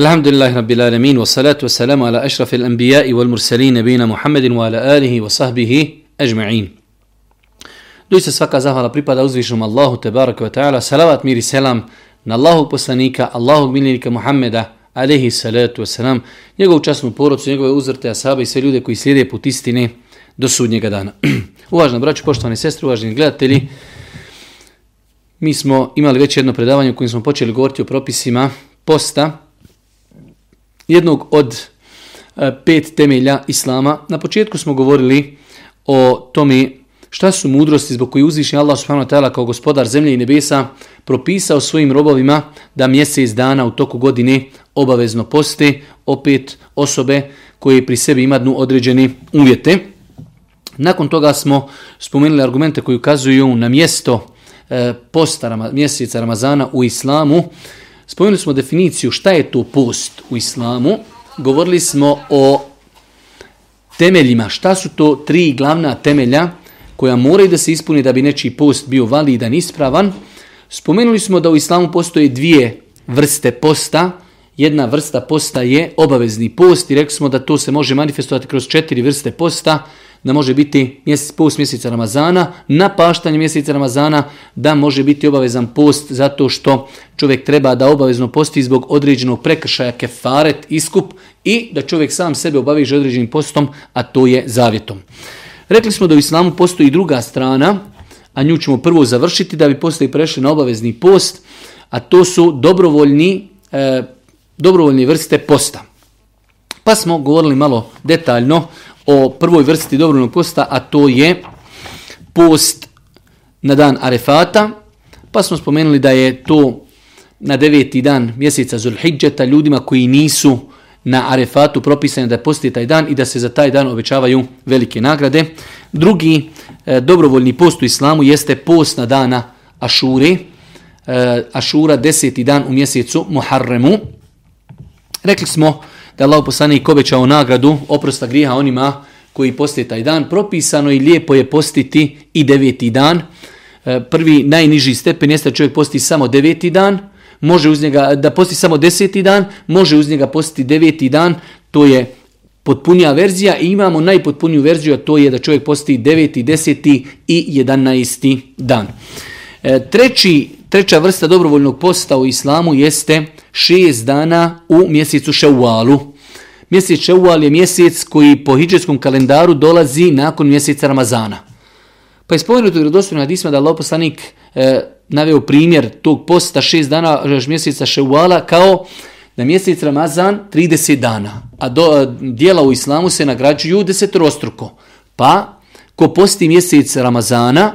الحمد لله رب العالمين والصلاة والسلام على أشرف الأنبياء والمرسلين نبينا محمد وعلى آله وصحبه أجمعين Doista svaka zahvala pripada uzvišnom Allahu tebaraka wa ta'ala. Salavat mir i selam na Allahu poslanika, Allahu miljenika Muhammeda, alaihi salatu wa salam, njegovu časnu porodcu, njegove uzrte asaba i sve ljude koji slijede put istine do sudnjega dana. Uvažna braću, poštovane sestre, uvaženi gledatelji, mi smo imali već jedno predavanje u kojem smo počeli govoriti o propisima posta, jednog od e, pet temelja Islama. Na početku smo govorili o tome šta su mudrosti zbog koje uzvišnji Allah subhanahu wa ta'ala kao gospodar zemlje i nebesa propisao svojim robovima da mjesec dana u toku godine obavezno poste opet osobe koje pri sebi imaju određene uvjete. Nakon toga smo spomenuli argumente koji ukazuju na mjesto e, posta mjeseca Ramazana u islamu. Spomenuli smo definiciju šta je to post u islamu. Govorili smo o temeljima, šta su to tri glavna temelja koja moraju da se ispuni da bi nečiji post bio validan, ispravan. Spomenuli smo da u islamu postoje dvije vrste posta. Jedna vrsta posta je obavezni post i rekli smo da to se može manifestovati kroz četiri vrste posta da može biti mjesec, post mjeseca Ramazana, na paštanje mjeseca Ramazana, da može biti obavezan post zato što čovjek treba da obavezno posti zbog određenog prekršaja kefaret, iskup i da čovjek sam sebe obaveže određenim postom, a to je zavjetom. Rekli smo da u islamu postoji druga strana, a nju ćemo prvo završiti da bi poslije prešli na obavezni post, a to su dobrovoljni, e, dobrovoljni vrste posta. Pa smo govorili malo detaljno o prvoj vrsti dobrovoljnog posta, a to je post na dan Arefata, pa smo spomenuli da je to na deveti dan mjeseca Zulhidžeta ljudima koji nisu na Arefatu propisano da posti taj dan i da se za taj dan obećavaju velike nagrade. Drugi e, dobrovoljni post u islamu jeste post na dana Ašure, e, Ašura deseti dan u mjesecu Muharremu. Rekli smo da Allah poslanik obećao nagradu oprosta grijeha onima koji poste taj dan. Propisano i lijepo je postiti i deveti dan. E, prvi najniži stepen jeste da čovjek posti samo deveti dan, može uz njega da posti samo deseti dan, može uz njega postiti deveti dan, to je potpunija verzija i imamo najpotpuniju verziju, a to je da čovjek posti deveti, deseti i jedanajsti dan. E, treći, treća vrsta dobrovoljnog posta u islamu jeste šest dana u mjesecu ševalu. Mjesec ševal je mjesec koji po hijđetskom kalendaru dolazi nakon mjeseca Ramazana. Pa je spomenuto u na hadisma da Allah poslanik e, naveo primjer tog posta šest dana e, mjeseca ševala kao da mjesec Ramazan 30 dana, a do, e, dijela u islamu se nagrađuju desetrostruko. Pa, ko posti mjesec Ramazana,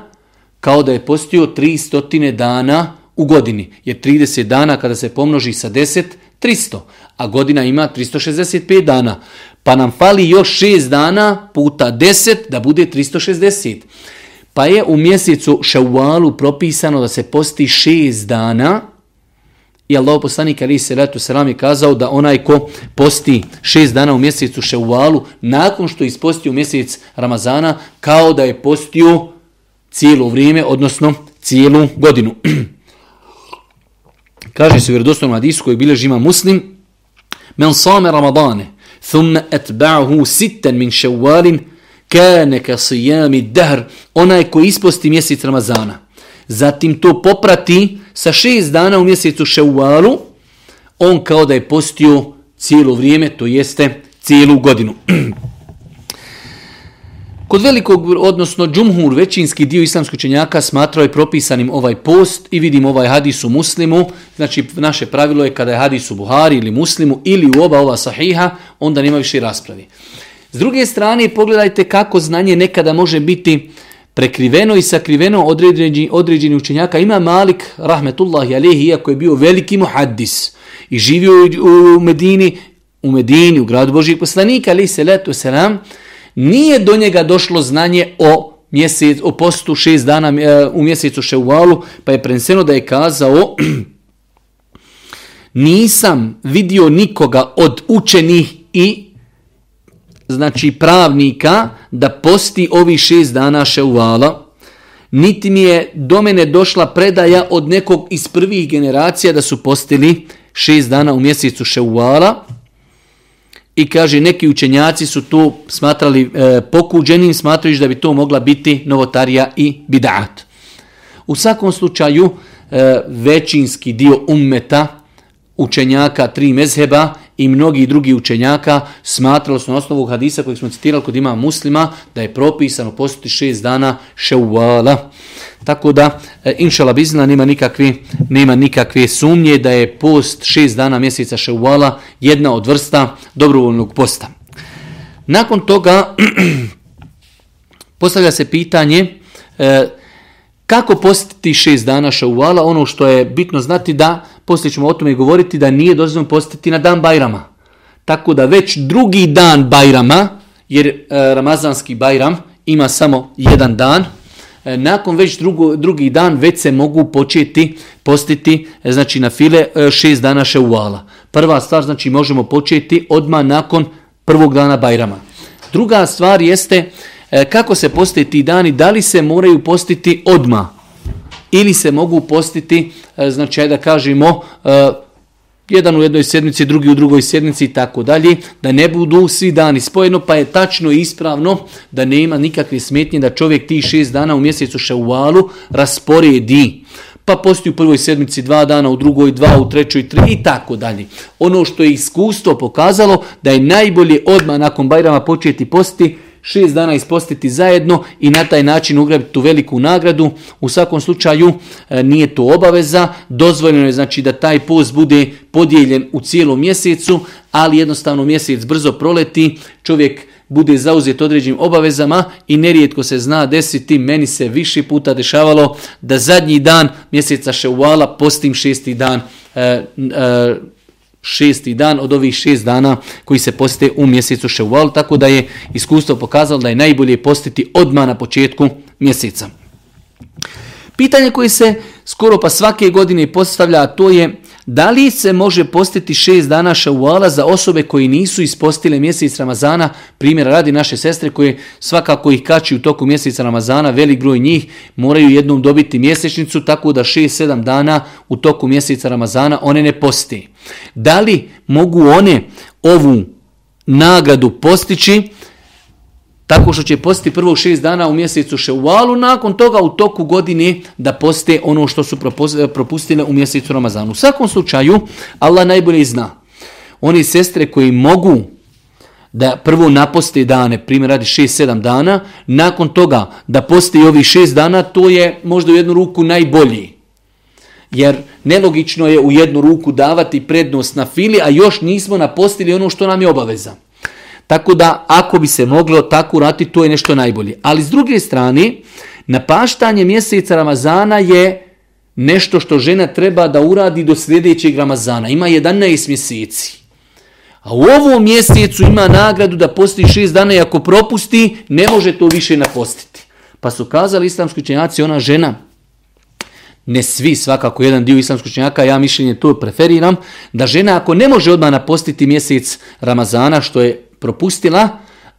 kao da je postio 300 dana u godini. Jer 30 dana kada se pomnoži sa 10, 300. A godina ima 365 dana. Pa nam fali još 6 dana puta 10 da bude 360. Pa je u mjesecu ševalu propisano da se posti 6 dana. I Allah poslanik ali se ratu sram je kazao da onaj ko posti 6 dana u mjesecu ševalu nakon što isposti mjesec Ramazana kao da je postio cijelo vrijeme, odnosno cijelu godinu. Kaže se u vjerodostojnom hadisu koji bilježi ima muslim, men same ramadane, thumma etba'hu sitten min ševalin, kane ka sijami dahr, onaj koji isposti mjesec Ramazana. Zatim to poprati sa šest dana u mjesecu ševalu, on kao da je postio cijelo vrijeme, to jeste cijelu godinu. Kod velikog, odnosno džumhur, većinski dio islamskog učenjaka smatrao je propisanim ovaj post i vidimo ovaj hadis u muslimu. Znači, naše pravilo je kada je hadis u Buhari ili muslimu ili u oba ova sahiha, onda nema više raspravi. S druge strane, pogledajte kako znanje nekada može biti prekriveno i sakriveno određeni, određeni učenjaka. Ima Malik, rahmetullahi alihi, iako je bio veliki muhaddis i živio u Medini, u Medini, u gradu Božijeg poslanika, ali se letu selam, nije do njega došlo znanje o mjesec, o postu šest dana e, u mjesecu Ševalu, pa je preneseno da je kazao nisam vidio nikoga od učenih i znači pravnika da posti ovi šest dana Ševala, niti mi je do mene došla predaja od nekog iz prvih generacija da su postili šest dana u mjesecu ševala i kaže neki učenjaci su to smatrali e, pokuđenim, smatrajući da bi to mogla biti novotarija i bidat. U svakom slučaju e, većinski dio ummeta učenjaka tri mezheba i mnogi drugi učenjaka smatrali su na osnovu hadisa kojeg smo citirali kod ima muslima da je propisano postiti šest dana ševala. Tako da, e, inšala bizna, nema nikakve, nema nikakve sumnje da je post šest dana mjeseca ševala jedna od vrsta dobrovoljnog posta. Nakon toga postavlja se pitanje e, kako postiti šest dana ševala, ono što je bitno znati da poslije ćemo o tome govoriti da nije dozvoljeno postiti na dan Bajrama. Tako da već drugi dan Bajrama, jer e, Ramazanski Bajram ima samo jedan dan, E, nakon već drugo, drugi dan već se mogu početi postiti e, znači na file e, šest dana šeuala. Prva stvar znači možemo početi odmah nakon prvog dana Bajrama. Druga stvar jeste kako se posti ti dani, da li se moraju postiti odmah ili se mogu postiti, znači da kažemo, jedan u jednoj sedmici, drugi u drugoj sedmici i tako dalje, da ne budu svi dani spojeno, pa je tačno i ispravno da nema nikakve smetnje da čovjek ti šest dana u mjesecu ševalu rasporedi. Pa posti u prvoj sedmici dva dana, u drugoj dva, u trećoj tri i tako dalje. Ono što je iskustvo pokazalo da je najbolje odmah nakon Bajrama početi postiti šest dana ispostiti zajedno i na taj način ugrabiti tu veliku nagradu. U svakom slučaju e, nije to obaveza, dozvoljeno je znači da taj post bude podijeljen u cijelom mjesecu, ali jednostavno mjesec brzo proleti, čovjek bude zauzet određenim obavezama i nerijetko se zna desiti, meni se više puta dešavalo da zadnji dan mjeseca ševala postim šesti dan e, e, šesti dan od ovih šest dana koji se poste u mjesecu ševal, tako da je iskustvo pokazalo da je najbolje postiti odma na početku mjeseca. Pitanje koje se skoro pa svake godine postavlja, to je da li se može postiti šest dana šauala za osobe koji nisu ispostile mjesec Ramazana, primjer radi naše sestre koje svakako ih kači u toku mjeseca Ramazana, velik broj njih moraju jednom dobiti mjesečnicu, tako da šest, sedam dana u toku mjeseca Ramazana one ne posti. Da li mogu one ovu nagradu postići? Tako što će postiti prvo šest dana u mjesecu ševalu, nakon toga u toku godine da poste ono što su eh, propustile u mjesecu Ramazanu. U svakom slučaju, Allah najbolje zna. Oni sestre koji mogu da prvo naposte dane, primjer radi 6-7 dana, nakon toga da poste i ovih 6 dana, to je možda u jednu ruku najbolji. Jer nelogično je u jednu ruku davati prednost na fili, a još nismo napostili ono što nam je obaveza. Tako da ako bi se moglo tako urati, to je nešto najbolje. Ali s druge strane, napaštanje mjeseca Ramazana je nešto što žena treba da uradi do sljedećeg Ramazana. Ima 11 mjeseci. A u ovom mjesecu ima nagradu da posti 6 dana i ako propusti, ne može to više napostiti. Pa su kazali islamski učenjaci, ona žena, ne svi, svakako jedan dio islamskog učenjaka, ja mišljenje to preferiram, da žena ako ne može odmah napostiti mjesec Ramazana, što je propustila,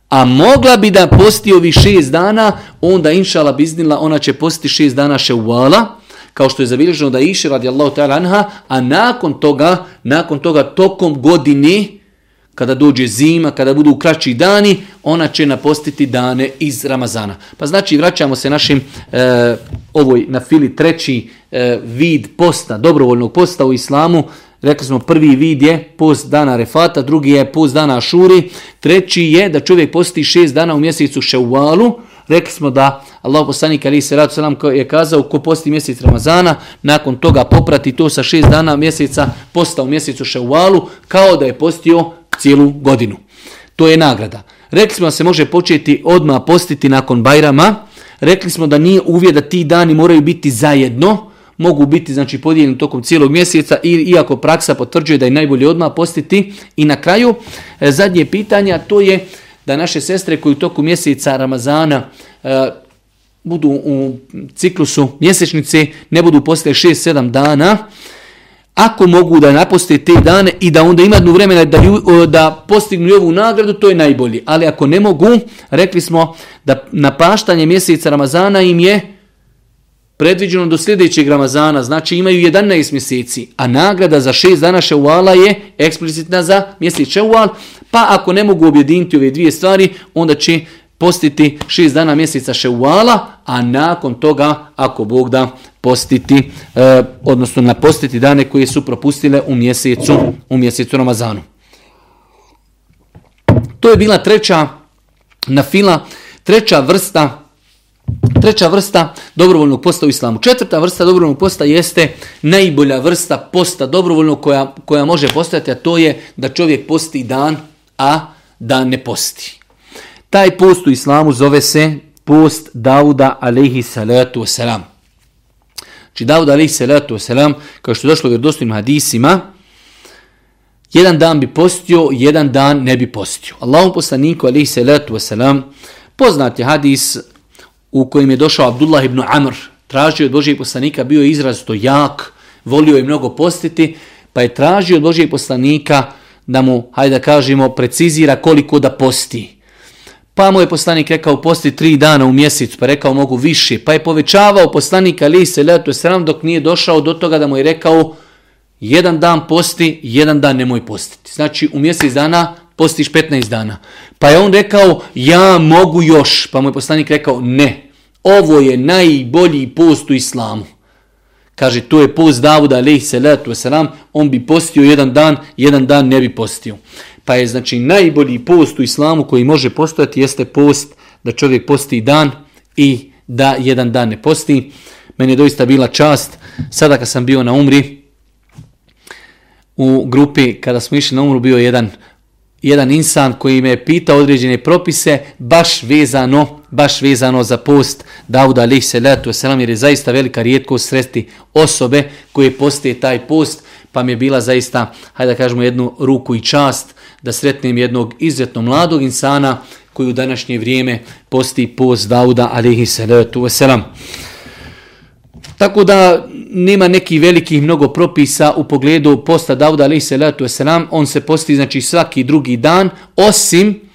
a mogla bi da posti ovi šest dana, onda inšala biznila, ona će postiti šest dana ševala, kao što je zabilježeno da iši radi Allahu ta'ala anha, a nakon toga, nakon toga tokom godine, kada dođe zima, kada budu kraći dani, ona će napostiti dane iz Ramazana. Pa znači vraćamo se našim e, ovoj na fili treći e, vid posta, dobrovoljnog posta u islamu, Rekli smo prvi vid je post dana refata, drugi je post dana šuri, treći je da čovjek posti šest dana u mjesecu ševalu. Rekli smo da Allah poslanik ali se radu selam je kazao ko posti mjesec Ramazana, nakon toga poprati to sa šest dana mjeseca posta u mjesecu ševalu kao da je postio cijelu godinu. To je nagrada. Rekli smo da se može početi odmah postiti nakon Bajrama. Rekli smo da nije uvijed da ti dani moraju biti zajedno, mogu biti znači podijeljeni tokom cijelog mjeseca i iako praksa potvrđuje da je najbolje odmah postiti i na kraju e, zadnje pitanje to je da naše sestre koji u toku mjeseca Ramazana e, budu u ciklusu mjesečnice ne budu postiti 6-7 dana ako mogu da naposte te dane i da onda imaju vremena da, da postignu ovu nagradu, to je najbolji. Ali ako ne mogu, rekli smo da napaštanje mjeseca Ramazana im je predviđeno do sljedećeg Ramazana, znači imaju 11 mjeseci, a nagrada za 6 dana ševala je eksplicitna za mjesec ševal, pa ako ne mogu objediniti ove dvije stvari, onda će postiti 6 dana mjeseca ševala, a nakon toga, ako Bog da, postiti, eh, odnosno napostiti dane koje su propustile u mjesecu, u mjesecu Ramazanu. To je bila treća nafila, treća vrsta Treća vrsta dobrovoljnog posta u islamu. Četvrta vrsta dobrovoljnog posta jeste najbolja vrsta posta dobrovoljnog koja, koja može postojati, a to je da čovjek posti dan, a da ne posti. Taj post u islamu zove se post Dauda alaihi salatu wasalam. Znači Dauda alaihi salatu wasalam, kao što je došlo u vjerodostojnim hadisima, jedan dan bi postio, jedan dan ne bi postio. Allahom poslaniku alaihi salatu wasalam, poznat je hadis u kojem je došao Abdullah ibn Amr, tražio od Božijeg poslanika, bio je izrazito jak, volio je mnogo postiti, pa je tražio od Božijeg poslanika da mu, hajde da kažemo, precizira koliko da posti. Pa mu je poslanik rekao posti tri dana u mjesecu, pa rekao mogu više. Pa je povećavao poslanika ali se leto sram dok nije došao do toga da mu je rekao jedan dan posti, jedan dan nemoj postiti. Znači u mjesec dana postiš 15 dana. Pa je on rekao ja mogu još. Pa mu je poslanik rekao ne. Ovo je najbolji post u islamu. Kaže, to je post Davuda, alaihi salatu wasalam, on bi postio jedan dan, jedan dan ne bi postio. Pa je znači najbolji post u islamu koji može postojati jeste post da čovjek posti dan i da jedan dan ne posti. Meni je doista bila čast, sada kad sam bio na umri, u grupi kada smo išli na umru bio jedan jedan insan koji me je pitao određene propise baš vezano baš vezano za post Dauda alih salatu wasalam jer je zaista velika rijetkost sresti osobe koje poste taj post pa mi je bila zaista, hajde da kažemo jednu ruku i čast da sretnem jednog izuzetno mladog insana koji u današnje vrijeme posti post Dauda alihi salatu wasalam. Tako da nema neki veliki mnogo propisa u pogledu posta Dauda alihi salatu wasalam. On se posti znači svaki drugi dan osim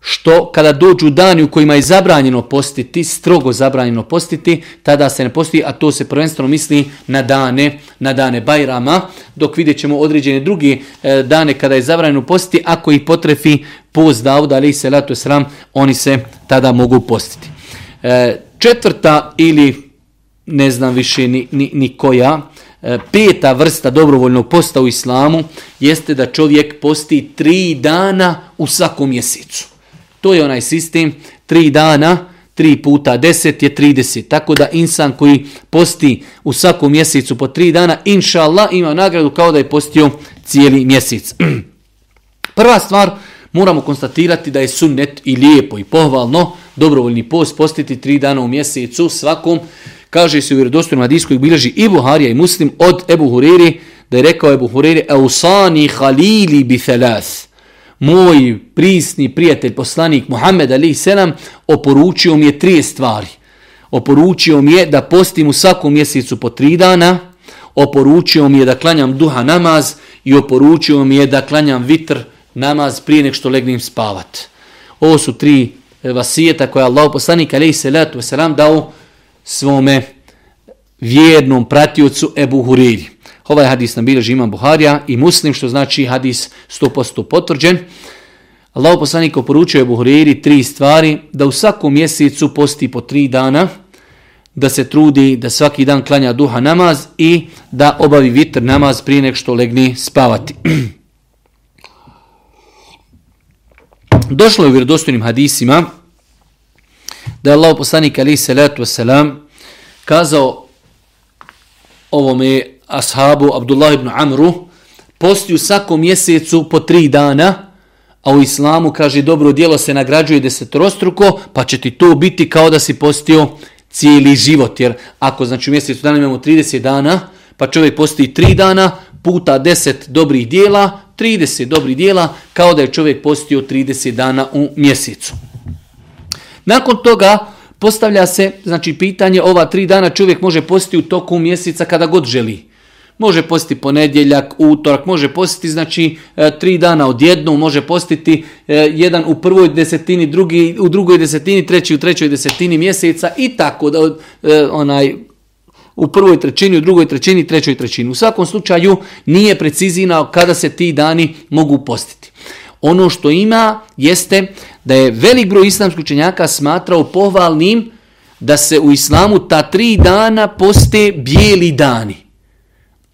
što kada dođu dani u kojima je zabranjeno postiti, strogo zabranjeno postiti, tada se ne posti, a to se prvenstveno misli na dane, na dane Bajrama, dok vidjet ćemo određene druge e, dane kada je zabranjeno postiti, ako ih potrefi post Dauda, ali se lato sram, oni se tada mogu postiti. E, četvrta ili ne znam više ni, ni, ni koja, e, peta vrsta dobrovoljnog posta u islamu jeste da čovjek posti tri dana u svakom mjesecu. To je onaj sistem, tri dana, tri puta deset je 30. Tako da insan koji posti u svakom mjesecu po tri dana, inša Allah, ima nagradu kao da je postio cijeli mjesec. Prva stvar, moramo konstatirati da je sunnet i lijepo i pohvalno dobrovoljni post postiti tri dana u mjesecu svakom. Kaže se u vjerodostojnom hadisku i bilježi i Buharija i Muslim od Ebu Huriri, da je rekao Ebu Huriri, Eusani halili bi thalath moj prisni prijatelj, poslanik Muhammed Ali Selam, oporučio mi je tri stvari. Oporučio mi je da postim u svakom mjesecu po tri dana, oporučio mi je da klanjam duha namaz i oporučio mi je da klanjam vitr namaz prije nek što legnim spavat. Ovo su tri e, vasijeta koje Allah poslanik Ali Selam dao svome vjernom pratiocu Ebu Huriri. Ovaj hadis nam bilježi imam Buharija i muslim, što znači hadis 100% potvrđen. Allah poslanik oporučuje Buhariri tri stvari, da u svakom mjesecu posti po tri dana, da se trudi da svaki dan klanja duha namaz i da obavi vitr namaz prije nek što legni spavati. Došlo je u vjerodostojnim hadisima da je Allah poslanik alaih salatu wasalam kazao ovome ashabu Abdullah ibn Amru posti u svakom mjesecu po tri dana, a u islamu kaže dobro djelo se nagrađuje desetorostruko, pa će ti to biti kao da si postio cijeli život. Jer ako znači u mjesecu dana imamo 30 dana, pa čovjek posti tri dana, puta 10 dobrih dijela, 30 dobrih dijela, kao da je čovjek postio 30 dana u mjesecu. Nakon toga, postavlja se znači pitanje ova tri dana čovjek može postiti u toku mjeseca kada god želi. Može postiti ponedjeljak, utorak, može postiti znači e, tri dana odjednom, može postiti e, jedan u prvoj desetini, drugi u drugoj desetini, treći u trećoj desetini mjeseca i tako da e, onaj u prvoj trećini, u drugoj trećini, trećoj trećini. U svakom slučaju nije precizirano kada se ti dani mogu postiti. Ono što ima jeste da je velik broj islamskih učenjaka smatrao pohvalnim da se u islamu ta tri dana poste bijeli dani.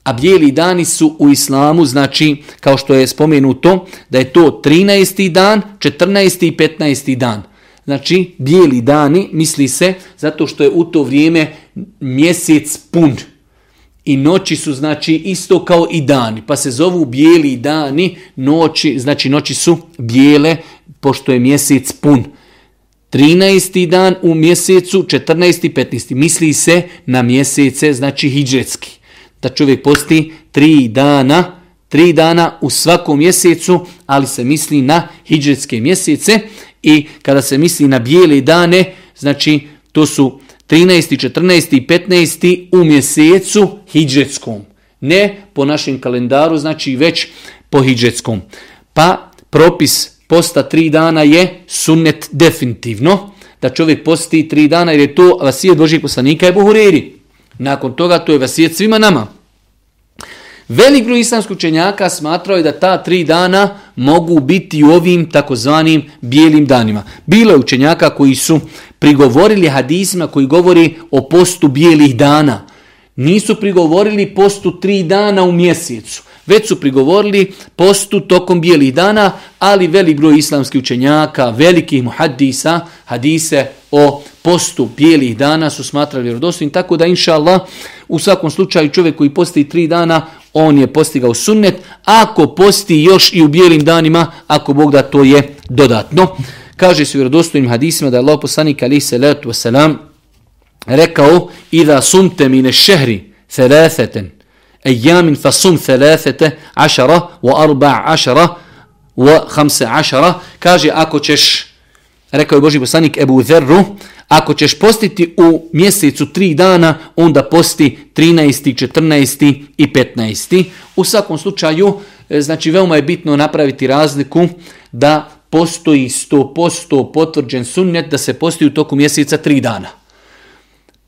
A bijeli dani su u islamu, znači, kao što je spomenuto, da je to 13. dan, 14. i 15. dan. Znači, bijeli dani, misli se, zato što je u to vrijeme mjesec pun. I noći su, znači, isto kao i dani. Pa se zovu bijeli dani, noći, znači noći su bijele, pošto je mjesec pun. 13. dan u mjesecu, 14. 15. Misli se na mjesece, znači hijđetski. Da čovjek posti tri dana, tri dana u svakom mjesecu, ali se misli na hijđetske mjesece i kada se misli na bijele dane, znači to su 13. 14. i 15. u mjesecu hijđetskom. Ne po našem kalendaru, znači već po hijđetskom. Pa propis posta tri dana je sunnet definitivno, da čovjek posti tri dana jer je to vasijet Božih poslanika je Buhuriri. Nakon toga to je vasijet svima nama. Velik broj islamskog učenjaka smatrao je da ta tri dana mogu biti u ovim takozvanim bijelim danima. Bilo je učenjaka koji su prigovorili hadisima koji govori o postu bijelih dana. Nisu prigovorili postu tri dana u mjesecu. Već su prigovorili postu tokom bijelih dana, ali velik broj islamskih učenjaka, velikih muhaddisa, hadise o postu bijelih dana su smatrali vjerodostojnim, tako da inša Allah, u svakom slučaju čovjek koji posti tri dana, on je postigao sunnet, ako posti još i u bijelim danima, ako Bog da to je dodatno. Kaže se u vjerodostojnim hadisima da je Allah poslanik ali se letu wasalam rekao i da sumte mine šehri thelatheten ejamin fasum thelathete ašara wa arba ašara wa hamse ašara kaže ako ćeš rekao je Boži poslanik Ebu Zerru ako ćeš postiti u mjesecu tri dana, onda posti 13. 14. i 15. U svakom slučaju, e, znači veoma je bitno napraviti razliku da postoji 100% potvrđen sunnet da se posti u toku mjeseca tri dana.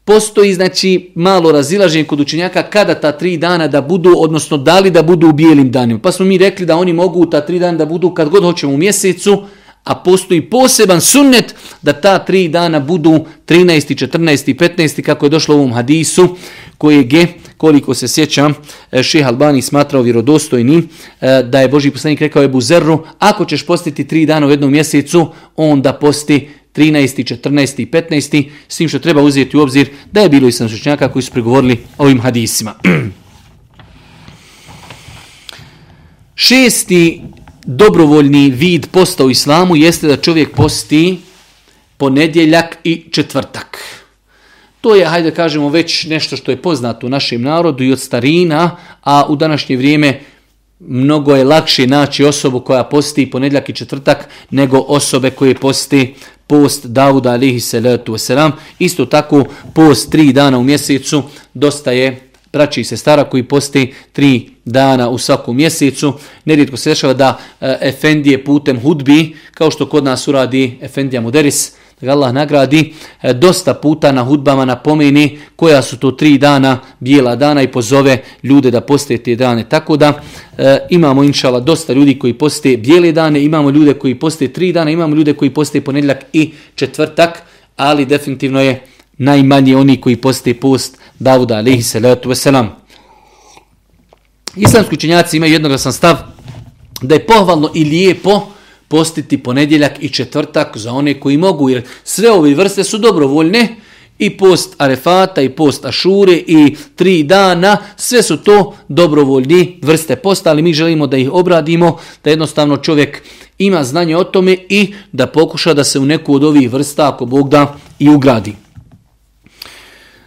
Postoji znači malo razilaženje kod učenjaka kada ta tri dana da budu, odnosno da li da budu u bijelim danima. Pa smo mi rekli da oni mogu ta tri dana da budu kad god hoćemo u mjesecu, a postoji poseban sunnet da ta tri dana budu 13. 14. i 15. kako je došlo u ovom hadisu kojeg je, koliko se sjećam, e, šeha Albani smatrao vjerodostojnim, e, da je Boži poslanik rekao Ebu Zerru, ako ćeš postiti tri dana u jednom mjesecu, onda posti 13. 14. i 15. S tim što treba uzeti u obzir da je bilo i sam koji su pregovorili ovim hadisima. Šesti dobrovoljni vid posta u islamu jeste da čovjek posti ponedjeljak i četvrtak. To je, hajde kažemo, već nešto što je poznato u našem narodu i od starina, a u današnje vrijeme mnogo je lakše naći osobu koja posti ponedjeljak i četvrtak nego osobe koje posti post Davuda alihi salatu wasalam. Isto tako post tri dana u mjesecu dosta je braći i sestara koji posti tri dana u svakom mjesecu. Nerijetko se dešava da e, Efendije putem hudbi, kao što kod nas uradi Efendija Muderis, da ga Allah nagradi, e, dosta puta na hudbama napomeni koja su to tri dana, bijela dana i pozove ljude da poste te dane. Tako da e, imamo inšala dosta ljudi koji poste bijele dane, imamo ljude koji poste tri dana, imamo ljude koji poste ponedljak i četvrtak, ali definitivno je najmanje oni koji poste post Davuda alaihi salatu wasalam. Islamski učenjaci imaju jednoglasan stav da je pohvalno i lijepo postiti ponedjeljak i četvrtak za one koji mogu, jer sve ove vrste su dobrovoljne, i post Arefata, i post Ašure, i tri dana, sve su to dobrovoljni vrste posta, ali mi želimo da ih obradimo, da jednostavno čovjek ima znanje o tome i da pokuša da se u neku od ovih vrsta, ako Bog da, i ugradi.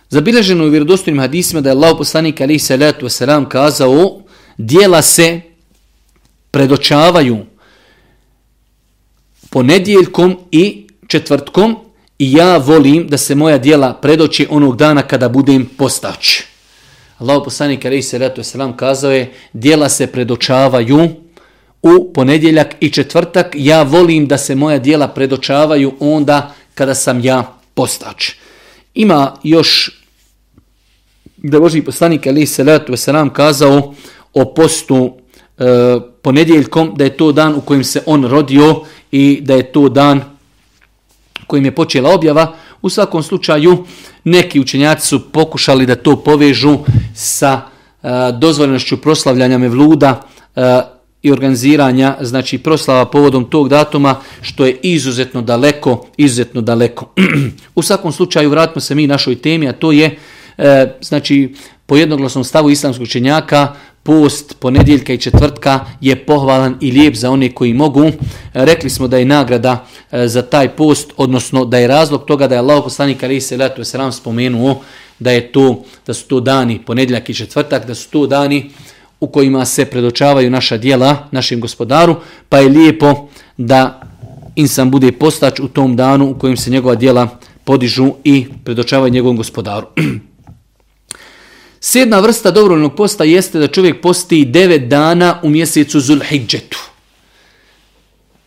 Zabilježeno u vjerodostojnim hadisima da je Allah poslanik alaihi salatu wasalam kazao dijela se predočavaju ponedjeljkom i četvrtkom i ja volim da se moja dijela predoći onog dana kada budem postać. Allah poslanik alaihi salatu wasalam kazao je dijela se predočavaju u ponedjeljak i četvrtak. Ja volim da se moja dijela predočavaju onda kada sam ja postač. Ima još da je Boži poslanik ali salatu letu selam kazao o postu e, ponedjeljkom da je to dan u kojem se on rodio i da je to dan kojim je počela objava. U svakom slučaju neki učenjaci su pokušali da to povežu sa e, dozvoljenošću proslavljanja Mevluda e, i organiziranja znači proslava povodom tog datuma što je izuzetno daleko, izuzetno daleko. u svakom slučaju vratimo se mi našoj temi, a to je e, znači po jednoglasnom stavu islamskog učenjaka post ponedjeljka i četvrtka je pohvalan i lijep za one koji mogu. E, rekli smo da je nagrada e, za taj post, odnosno da je razlog toga da je Allah poslanik ali se letu selam spomenuo da je to da su to dani ponedjeljak i četvrtak, da su to dani u kojima se predočavaju naša dijela našem gospodaru, pa je lijepo da insan bude postač u tom danu u kojem se njegova dijela podižu i predočavaju njegovom gospodaru. Sedna vrsta dobrovoljnog posta jeste da čovjek posti 9 dana u mjesecu Zulhidžetu.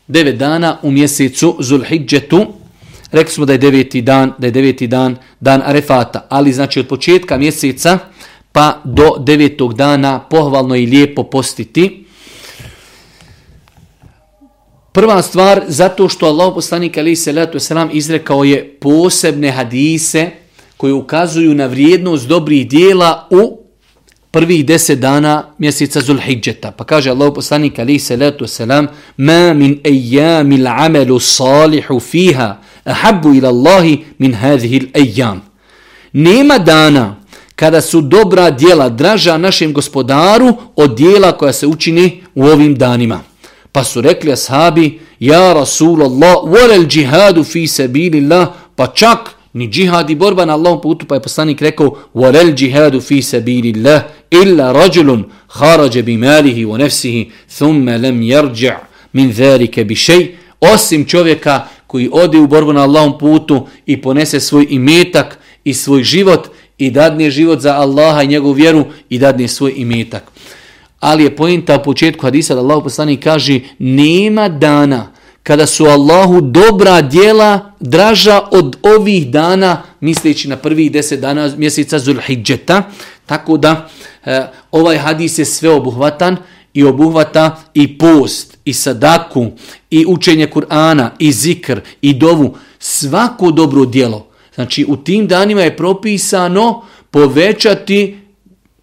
9 dana u mjesecu Zulhidžetu. Rekli smo da je deveti dan, da je deveti dan, dan Arefata, ali znači od početka mjeseca pa do devetog dana pohvalno i lijepo postiti. Prva stvar, zato što Allah poslanik ali salatu wasalam selam izrekao je posebne hadise koji ukazuju na vrijednost dobrih dijela u prvih deset dana mjeseca Zulhidžeta. Pa kaže Allah poslanik ali salatu wasalam selam ma min ejami l'amelu salihu fiha ahabu ila Allahi min hadhihi l'ejam. Nema dana kada su dobra dijela draža našem gospodaru od dijela koja se učini u ovim danima. Pa su rekli ashabi, ja Rasulallah, volel džihadu fi sabilillah, pa čak ni džihad i borba na Allahom putu, pa je poslanik rekao, وَلَلْ جِهَادُ fi sabilillah, illa إِلَّا رَجُلٌ bi malihi wa ثُمَّ لَمْ lem مِنْ min zalike bi osim čovjeka koji ode u borbu na Allahom putu i ponese svoj imetak i svoj život, i dadne život za Allaha i njegovu vjeru i dadne svoj imetak. Ali je pojenta u početku hadisa da Allah poslanik kaže nema dana kada su Allahu dobra dijela draža od ovih dana misleći na prvih deset dana mjeseca Zulhidžeta. Tako da e, ovaj hadis je sve obuhvatan i obuhvata i post, i sadaku, i učenje Kur'ana, i zikr, i dovu. Svako dobro dijelo Znači u tim danima je propisano povećati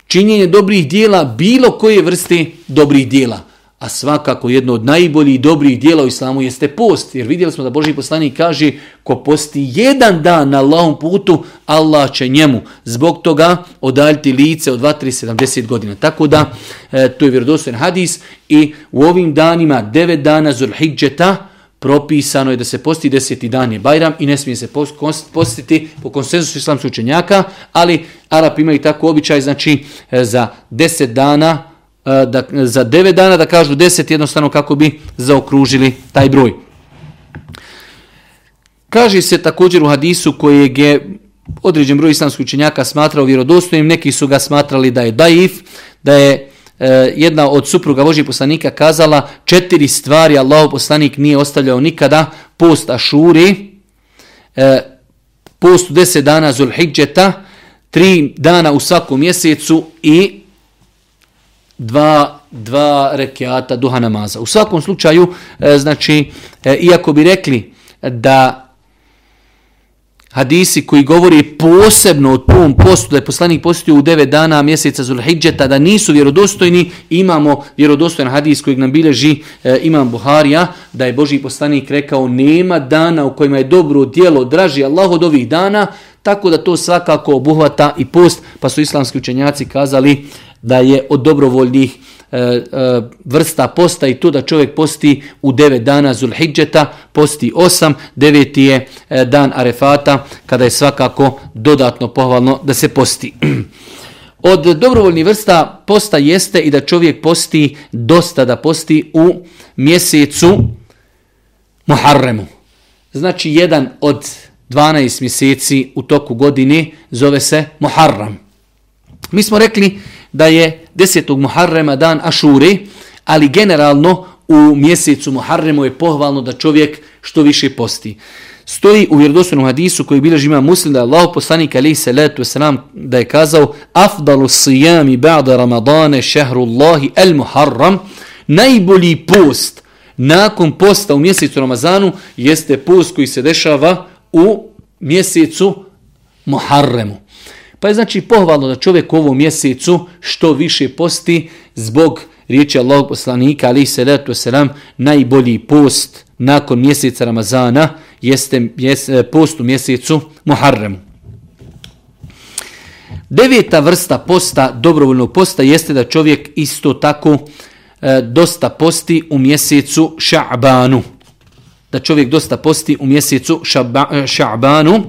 činjenje dobrih dijela bilo koje vrste dobrih dijela. A svakako jedno od najboljih dobrih dijela u islamu jeste post. Jer vidjeli smo da Boži poslanik kaže ko posti jedan dan na Allahom putu, Allah će njemu zbog toga odaljiti lice od 2-3-70 godina. Tako da e, to je vjerodostojen hadis i u ovim danima 9 dana Zulhidžeta propisano je da se posti deseti dan je Bajram i ne smije se postiti po konsenzusu islamskih učenjaka, ali Arap imaju tako običaj, znači e, za deset dana, Eh, da, za 9 dana da kažu deset jednostavno kako bi zaokružili taj broj. Kaže se također u hadisu kojeg je određen broj islamskih učenjaka smatrao vjerodostojnim, neki su ga smatrali da je daif, da je E, jedna od supruga Božih poslanika kazala četiri stvari Allah poslanik nije ostavljao nikada post Ašuri, e, post u deset dana Zulhidžeta, tri dana u svakom mjesecu i dva, dva rekiata duha namaza. U svakom slučaju, e, znači, e, iako bi rekli da hadisi koji govori posebno o tom postu, da je poslanik postio u 9 dana mjeseca Zulhidžeta, da nisu vjerodostojni, imamo vjerodostojan hadis kojeg nam bileži e, imam Buharija, da je Boži poslanik rekao nema dana u kojima je dobro dijelo draži Allah od ovih dana, tako da to svakako obuhvata i post, pa su islamski učenjaci kazali da je od dobrovoljnih E, e, vrsta posta i to da čovjek posti u 9 dana Zulhidžeta, posti 8, 9 je e, dan Arefata, kada je svakako dodatno pohvalno da se posti. Od dobrovoljnih vrsta posta jeste i da čovjek posti dosta da posti u mjesecu Muharremu. Znači jedan od 12 mjeseci u toku godine zove se Muharram. Mi smo rekli da je 10. Muharrema dan Ašure, ali generalno u mjesecu Muharremu je pohvalno da čovjek što više posti. Stoji u vjerodostojnom hadisu koji bilježi ima muslim da je Allah poslanik alaihi salatu wasalam da je kazao afdalu sijami ba'da ramadane šehrullahi el muharram najbolji post nakon posta u mjesecu Ramazanu jeste post koji se dešava u mjesecu Muharremu. Pa je znači pohvalno da čovjek u ovom mjesecu što više posti zbog riječi Allahog poslanika ali se letu selam najbolji post nakon mjeseca Ramazana jeste e, post u mjesecu Muharremu. Deveta vrsta posta, dobrovoljnog posta, jeste da čovjek isto tako e, dosta posti u mjesecu Ša'banu. Da čovjek dosta posti u mjesecu e, Ša'banu.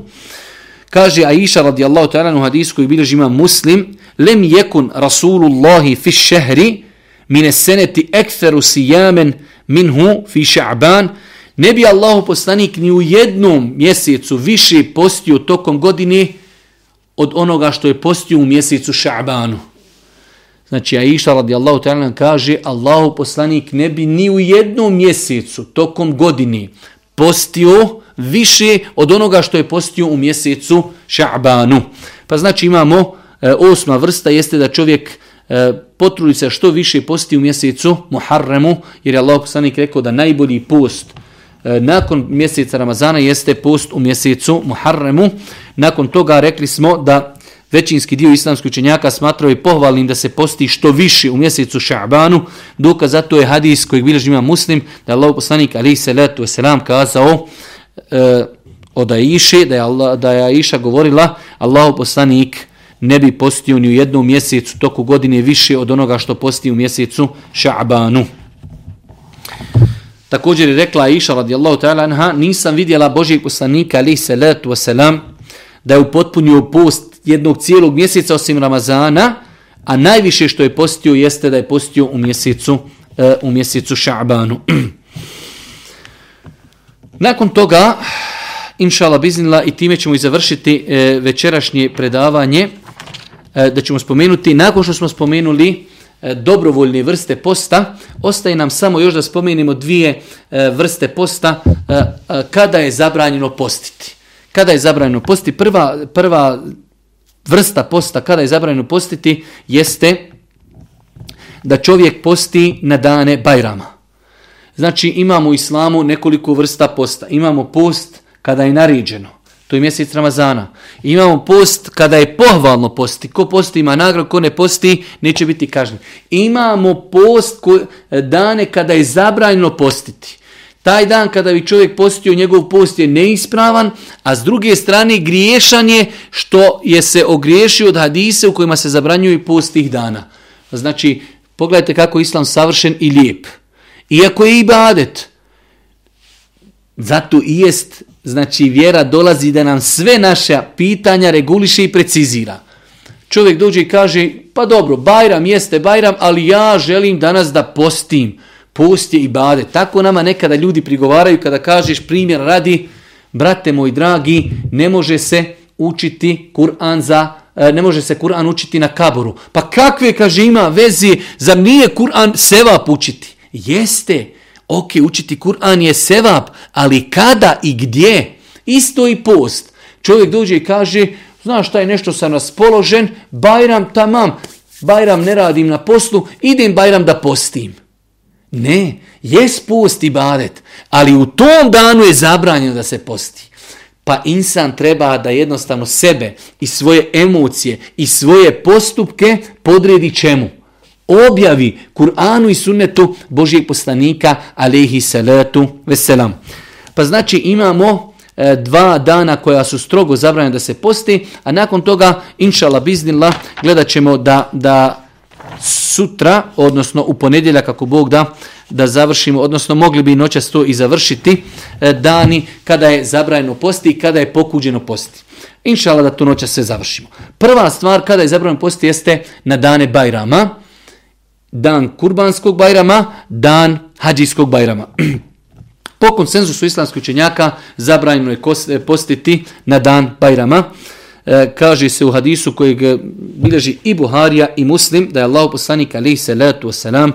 Kaže Aisha radijallahu ta'ala u hadisu koji bilježi ima muslim, lem jekun Rasulullahi fi šehri mine seneti ekferu sijamen minhu fi ša'ban, ne bi Allahu poslanik ni u jednom mjesecu više postio tokom godine od onoga što je postio u mjesecu ša'banu. Znači, Aisha radijallahu ta'ala kaže, Allahu poslanik ne bi ni u jednom mjesecu tokom godine postio više od onoga što je postio u mjesecu Ša'banu. Pa znači imamo e, osma vrsta jeste da čovjek e, potrudi se što više posti u mjesecu Muharremu, jer je Allah poslanik rekao da najbolji post e, nakon mjeseca Ramazana jeste post u mjesecu Muharremu. Nakon toga rekli smo da većinski dio islamskih učenjaka smatrao je pohvalnim da se posti što više u mjesecu Ša'banu. Dokaz zato je hadis kojeg bilježi ima muslim da je Allah poslanik alaih salatu wasalam kazao e, od Aiše, da je, Allah, da je Aisha govorila, Allahu poslanik ne bi postio ni u jednom mjesecu toku godine više od onoga što posti u mjesecu Ša'banu. Također je rekla Aisha radijallahu ta'ala anha, nisam vidjela Božijeg poslanika ali salatu wasalam da je upotpunio post jednog cijelog mjeseca osim Ramazana, a najviše što je postio jeste da je postio u mjesecu, uh, u mjesecu Ša'banu. Nakon toga, inšala biznila, i time ćemo i završiti e, večerašnje predavanje, e, da ćemo spomenuti, nakon što smo spomenuli e, dobrovoljne vrste posta, ostaje nam samo još da spomenimo dvije e, vrste posta e, e, kada je zabranjeno postiti. Kada je zabranjeno postiti? Prva, prva vrsta posta kada je zabranjeno postiti jeste da čovjek posti na dane Bajrama. Znači imamo u islamu nekoliko vrsta posta. Imamo post kada je naređeno. To je mjesec Ramazana. Imamo post kada je pohvalno posti. Ko posti ima nagrad, ko ne posti neće biti kažnjen. Imamo post ko, eh, dane kada je zabranjeno postiti. Taj dan kada bi čovjek postio, njegov post je neispravan, a s druge strane griješan je što je se ogriješio od hadise u kojima se zabranjuju post tih dana. Znači, pogledajte kako je islam savršen i lijep. Iako je ibadet. Zato i jest, znači vjera dolazi da nam sve naše pitanja reguliše i precizira. Čovjek dođe i kaže, pa dobro, Bajram jeste Bajram, ali ja želim danas da postim. Post je ibadet. Tako nama nekada ljudi prigovaraju kada kažeš primjer radi, brate moj dragi, ne može se učiti Kur'an za e, ne može se Kur'an učiti na kaboru. Pa kakve, kaže, ima vezi, zar nije Kur'an seva učiti? Jeste, ok, učiti Kur'an je sevap, ali kada i gdje? Isto i post. Čovjek dođe i kaže, znaš šta je nešto sam raspoložen, Bajram tamam, Bajram ne radim na poslu, idem Bajram da postim. Ne, jes post i badet, ali u tom danu je zabranjeno da se posti. Pa insan treba da jednostavno sebe i svoje emocije i svoje postupke podredi čemu? Objavi Kur'anu i sunnetu Božijeg poslanika alaihi salatu veselam. Pa znači imamo e, dva dana koja su strogo zabranjena da se posti, a nakon toga, inshallah Allah, biznila, gledat ćemo da, da sutra, odnosno u ponedjeljak kako Bog da, da završimo, odnosno mogli bi noćas to i završiti, e, dani kada je zabranjeno posti i kada je pokuđeno posti. Inshallah da to noćas sve završimo. Prva stvar kada je zabranjeno posti jeste na dane Bajrama, dan kurbanskog bajrama, dan hađijskog bajrama. Po konsenzusu islamskih učenjaka zabranjeno je e, postiti na dan bajrama. E, kaže se u hadisu kojeg e, bilježi i Buharija i Muslim da je Allah poslanik alaihi salatu wasalam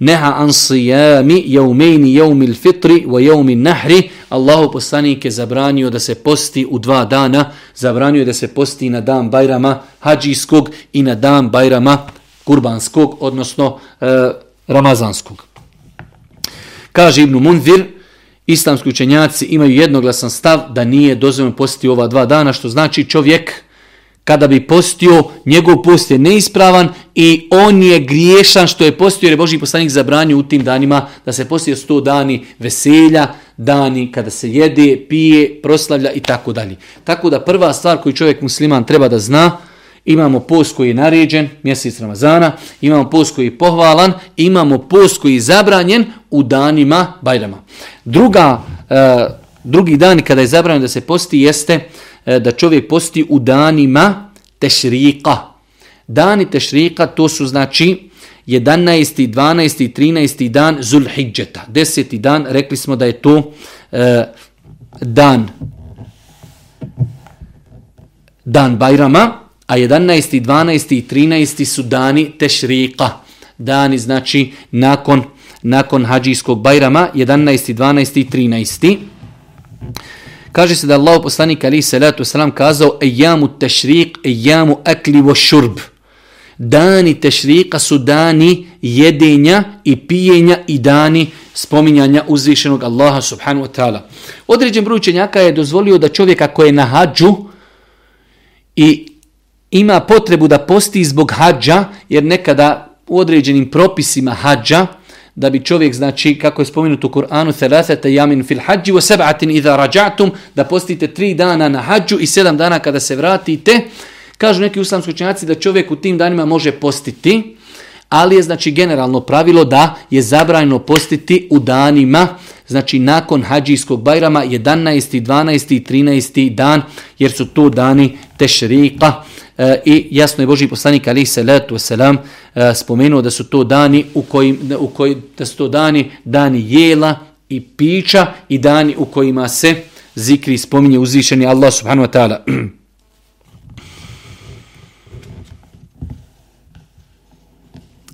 neha an sijami jaumejni jaumil fitri wa jaumin nahri. Allahu poslanik je zabranio da se posti u dva dana, zabranio je da se posti na dan Bajrama hađijskog i na dan Bajrama kurbanskog, odnosno e, ramazanskog. Kaže Ibnu Munzir, islamski učenjaci imaju jednoglasan stav da nije dozvoljeno postiti ova dva dana, što znači čovjek kada bi postio, njegov post je neispravan i on je griješan što je postio jer je Boži poslanik zabranio u tim danima da se postio sto dani veselja, dani kada se jede, pije, proslavlja i tako dalje. Tako da prva stvar koju čovjek musliman treba da zna, imamo post koji je naređen, mjesec Ramazana, imamo post koji je pohvalan, imamo post koji je zabranjen u danima Bajrama. Druga, e, drugi dan kada je zabranjeno da se posti jeste e, da čovjek posti u danima tešrika. Dani tešrika to su znači 11. 12. 13. dan Zulhidžeta. Deseti dan, rekli smo da je to e, dan dan Bajrama, a 11. 12. i 13. su dani tešrika. Dani znači nakon nakon hađijskog bajrama 11. 12. i 13. Kaže se da Allah poslanik ali salatu wasalam kazao ejamu tešrik, ejamu akli wa šurb. Dani tešrika su dani jedenja i pijenja i dani spominjanja uzvišenog Allaha subhanahu wa ta'ala. Određen broj učenjaka je dozvolio da čovjek ako je na hađu i ima potrebu da posti zbog hađa, jer nekada u određenim propisima hađa, da bi čovjek, znači, kako je spomenuto u Kur'anu, thalathata jamin fil hađi wa seb'atin idha rađatum, da postite tri dana na hađu i sedam dana kada se vratite. Kažu neki uslamski učenjaci da čovjek u tim danima može postiti, ali je znači generalno pravilo da je zabranjeno postiti u danima, znači nakon hađijskog bajrama 11. 12. 13. dan, jer su to dani tešrika. E, I jasno je Boži poslanik ali se letu selam e, spomenuo da su to dani u kojim u koji da su to dani dani jela i pića i dani u kojima se zikri spominje uzvišeni Allah subhanahu wa taala.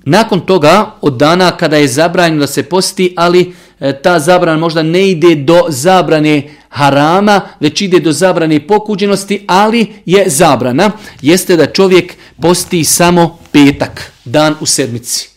Nakon toga, od dana kada je zabranjeno da se posti, ali e, ta zabrana možda ne ide do zabrane harama, već ide do zabrane pokuđenosti, ali je zabrana, jeste da čovjek posti samo petak, dan u sedmici.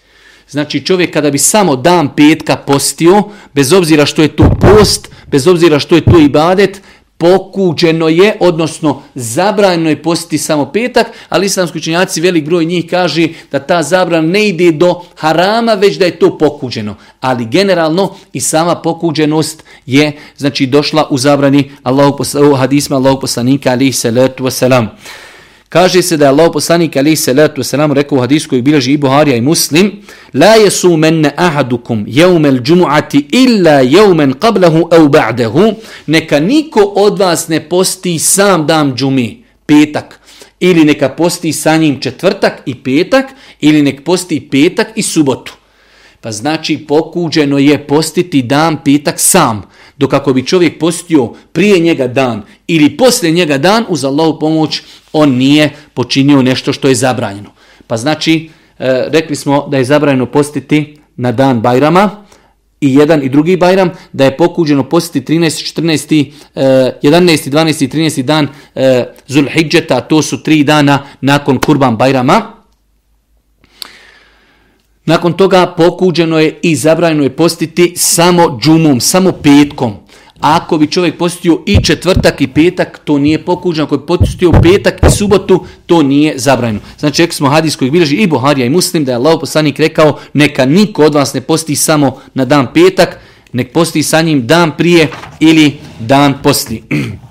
Znači čovjek kada bi samo dan petka postio, bez obzira što je to post, bez obzira što je to ibadet, pokuđeno je, odnosno zabranjeno je postiti samo petak, ali islamski učenjaci, velik broj njih kaže da ta zabrana ne ide do harama, već da je to pokuđeno. Ali generalno i sama pokuđenost je znači došla u zabrani Allahu, u hadisma Allahu poslanika alihi salatu wasalam. Kaže se da je Allah poslanik alaihi salatu wasalam rekao u hadisku koji bilježi i Buharija i Muslim La jesu menne ahadukum jeumel džumu'ati illa yawman qablahu au ba'dahu Neka niko od vas ne posti sam dan džumi, petak ili neka posti sa njim četvrtak i petak ili nek posti petak i subotu. Pa znači pokuđeno je postiti dan petak sam dok ako bi čovjek postio prije njega dan ili poslije njega dan, uz Allahu pomoć, on nije počinio nešto što je zabranjeno. Pa znači, e, rekli smo da je zabranjeno postiti na dan Bajrama, i jedan i drugi Bajram, da je pokuđeno postiti 13, 14, 11, 12 i 13 dan e, Zulhidžeta, to su tri dana nakon Kurban Bajrama. Nakon toga pokuđeno je i zabranjeno je postiti samo džumom, samo petkom. Ako bi čovjek postio i četvrtak i petak, to nije pokuđeno. Ako bi postio petak i subotu, to nije zabranjeno. Znači, rekli smo hadis koji bilježi i Buharija i Muslim, da je Allah poslanik rekao, neka niko od vas ne posti samo na dan petak, nek posti sa njim dan prije ili dan poslije.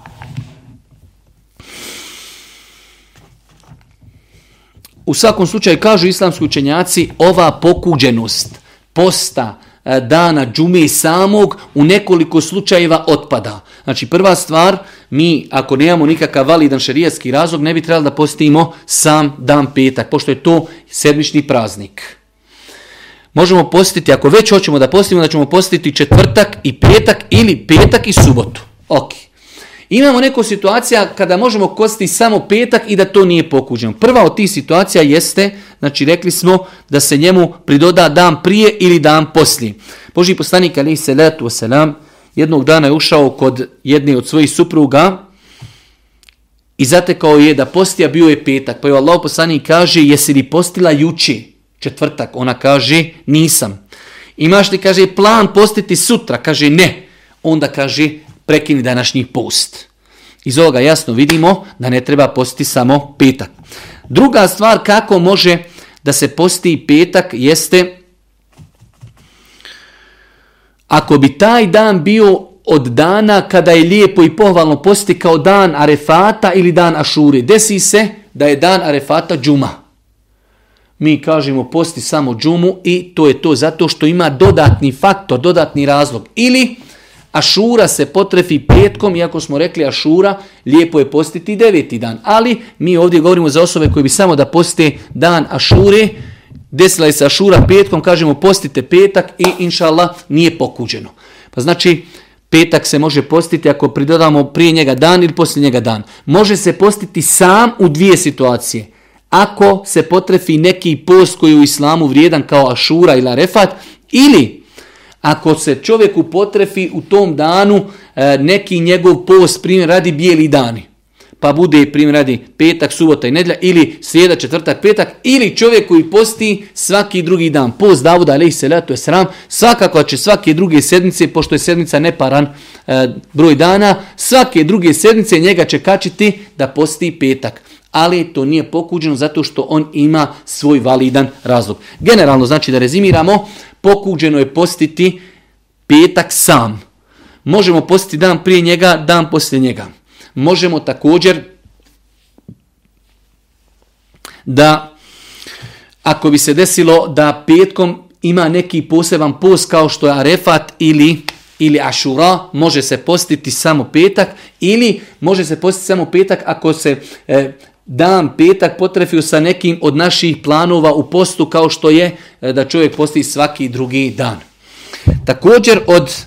U svakom slučaju kažu islamski učenjaci ova pokuđenost posta e, dana džume samog u nekoliko slučajeva otpada. Znači prva stvar, mi ako nemamo nikakav validan šerijatski razlog ne bi trebali da postimo sam dan petak, pošto je to sedmični praznik. Možemo postiti, ako već hoćemo da postimo, da ćemo postiti četvrtak i petak ili petak i subotu. Ok. Imamo neko situacija kada možemo kosti samo petak i da to nije pokuđeno. Prva od tih situacija jeste, znači rekli smo da se njemu pridoda dan prije ili dan poslije. Boži poslanik ali se letu selam jednog dana je ušao kod jedne od svojih supruga i zatekao je da postija bio je petak. Pa je Allah poslanik kaže jesi li postila juči četvrtak? Ona kaže nisam. Imaš li kaže plan postiti sutra? Kaže ne. Onda kaže prekini današnji post. Iz ovoga jasno vidimo da ne treba postiti samo petak. Druga stvar kako može da se posti petak jeste ako bi taj dan bio od dana kada je lijepo i pohvalno posti kao dan Arefata ili dan Ašure. Desi se da je dan Arefata džuma. Mi kažemo posti samo džumu i to je to zato što ima dodatni faktor, dodatni razlog. Ili Ašura se potrefi petkom, iako smo rekli Ašura, lijepo je postiti deveti dan. Ali mi ovdje govorimo za osobe koje bi samo da poste dan Ašure, desila je se Ašura petkom, kažemo postite petak i inša nije pokuđeno. Pa znači, petak se može postiti ako pridodamo prije njega dan ili poslije njega dan. Može se postiti sam u dvije situacije. Ako se potrefi neki post koji u islamu vrijedan kao Ašura ili Arefat, ili ako se čovjeku potrefi u tom danu e, neki njegov post, primjer radi bijeli dani, pa bude primjer radi petak, subota i nedlja, ili srijeda, četvrtak, petak, ili čovjek koji posti svaki drugi dan. Post Davuda, ali se to je sram, svakako će svake druge sedmice, pošto je sedmica neparan e, broj dana, svake druge sedmice njega će kačiti da posti petak ali to nije pokuđeno zato što on ima svoj validan razlog. Generalno, znači da rezimiramo, pokuđeno je postiti petak sam. Možemo postiti dan prije njega, dan poslije njega. Možemo također da ako bi se desilo da petkom ima neki poseban post kao što je Arefat ili ili Ašura, može se postiti samo petak ili može se postiti samo petak ako se e, dan petak potrefio sa nekim od naših planova u postu kao što je e, da čovjek posti svaki drugi dan. Također od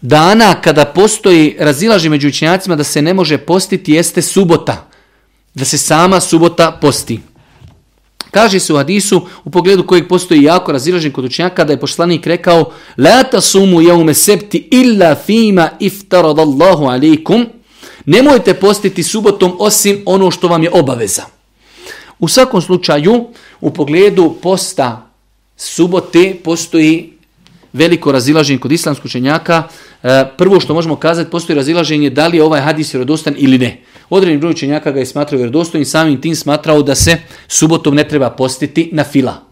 dana kada postoji razilaži među učenjacima da se ne može postiti jeste subota. Da se sama subota posti. Kaže se u hadisu u pogledu kojeg postoji jako razilažen kod učenjaka da je poslanik rekao La tasumu jaume septi illa fima iftaradallahu alaikum Nemojte postiti subotom osim ono što vam je obaveza. U svakom slučaju, u pogledu posta subote postoji veliko razilaženje kod islamskog učenjaka. E, prvo što možemo kazati, postoji razilaženje da li je ovaj hadis vjerodostan ili ne. Odredni broj učenjaka ga je smatrao vjerodostojnim, samim tim smatrao da se subotom ne treba postiti na fila.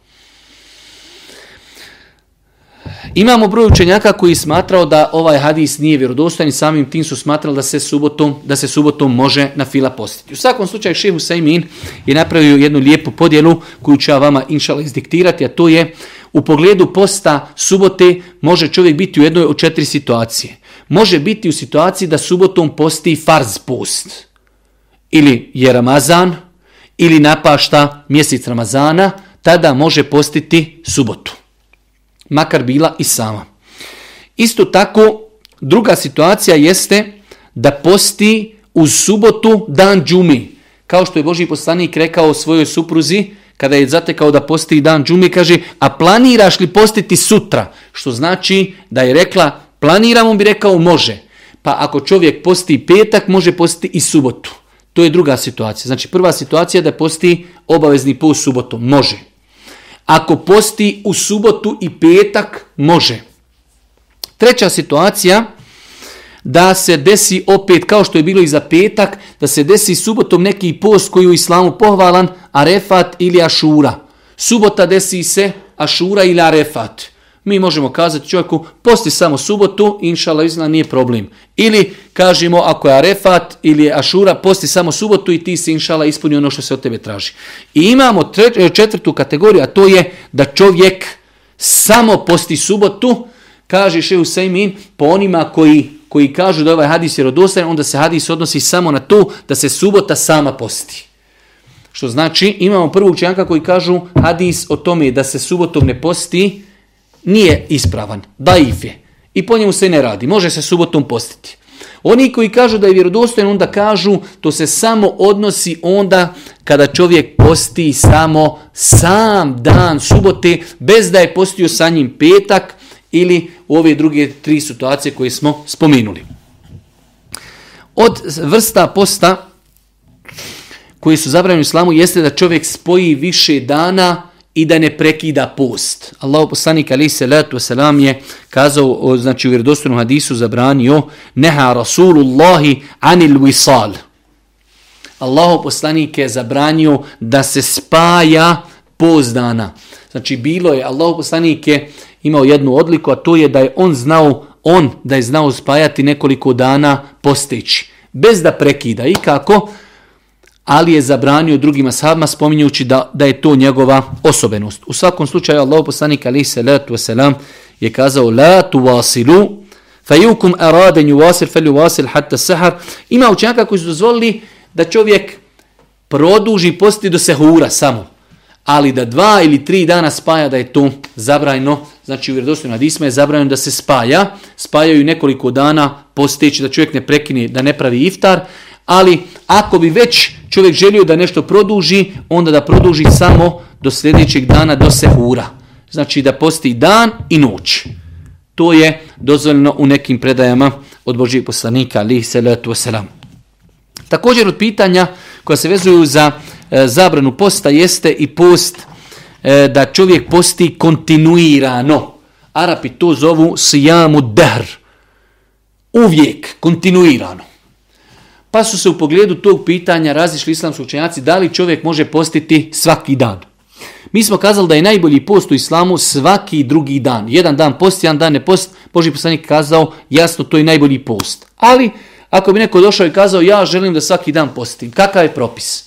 Imamo broj učenjaka koji smatrao da ovaj hadis nije vjerodostojan i samim tim su smatrali da se subotom, da se subotom može na fila postiti. U svakom slučaju šehu Saimin je napravio jednu lijepu podjelu koju ću ja vama inšala izdiktirati, a to je u pogledu posta subote može čovjek biti u jednoj od četiri situacije. Može biti u situaciji da subotom posti farz post. Ili je Ramazan, ili napašta mjesec Ramazana, tada može postiti subotu makar bila i sama. Isto tako, druga situacija jeste da posti u subotu dan džumi. Kao što je Boži poslanik rekao svojoj supruzi, kada je zatekao da posti dan džumi, kaže, a planiraš li postiti sutra? Što znači da je rekla, planiram, on bi rekao, može. Pa ako čovjek posti petak, može postiti i subotu. To je druga situacija. Znači prva situacija je da posti obavezni post subotom. Može. Ako posti u subotu i petak, može. Treća situacija, da se desi opet, kao što je bilo i za petak, da se desi subotom neki post koji u islamu pohvalan, arefat ili ašura. Subota desi se ašura ili arefat mi možemo kazati čovjeku posti samo subotu, inšala izna nije problem. Ili kažemo ako je arefat ili je ašura, posti samo subotu i ti si inšala ispunio ono što se od tebe traži. I imamo e, četvrtu kategoriju, a to je da čovjek samo posti subotu, kaže Šehu Sejmin, po onima koji, koji kažu da ovaj hadis je rodostajan, onda se hadis odnosi samo na to da se subota sama posti. Što znači, imamo prvog čanka koji kažu hadis o tome da se subotom ne posti, nije ispravan, daif je. I po njemu se ne radi, može se subotom postiti. Oni koji kažu da je vjerodostojan, onda kažu to se samo odnosi onda kada čovjek posti samo sam dan subote, bez da je postio sa njim petak ili u ove druge tri situacije koje smo spomenuli. Od vrsta posta koji su zabranjeni u islamu jeste da čovjek spoji više dana i da ne prekida post. Allahu poslanik ali se letu selam je kazao znači u vjerodostojnom hadisu zabranio neha rasulullahi anil wisal. Allahu poslanik je zabranio da se spaja post dana. Znači bilo je Allahu poslanik je imao jednu odliku a to je da je on znao on da je znao spajati nekoliko dana posteći bez da prekida i kako ali je zabranio drugima ashabima spominjući da, da je to njegova osobenost. U svakom slučaju Allah poslanik ali se letu wasalam je kazao la tu wasilu fajukum araden ju wasil hatta sahar. Ima učenjaka koji su dozvolili da čovjek produži posti do sehura samo. Ali da dva ili tri dana spaja da je to zabrajno. Znači u vjerodostojnom hadisma je zabrajno da se spaja. Spajaju nekoliko dana posteći da čovjek ne prekine, da ne pravi iftar ali ako bi već čovjek želio da nešto produži, onda da produži samo do sljedećeg dana, do sehura. Znači da posti dan i noć. To je dozvoljeno u nekim predajama od Božijeg poslanika, ali salatu wasalam. Također od pitanja koja se vezuju za e, zabranu posta jeste i post e, da čovjek posti kontinuirano. Arapi to zovu sijamu dehr. Uvijek, kontinuirano. Pa su se u pogledu tog pitanja razišli islamski učenjaci da li čovjek može postiti svaki dan. Mi smo kazali da je najbolji post u islamu svaki drugi dan. Jedan dan post, jedan dan ne post. Boži poslanik kazao jasno to je najbolji post. Ali ako bi neko došao i kazao ja želim da svaki dan postim, kakav je propis?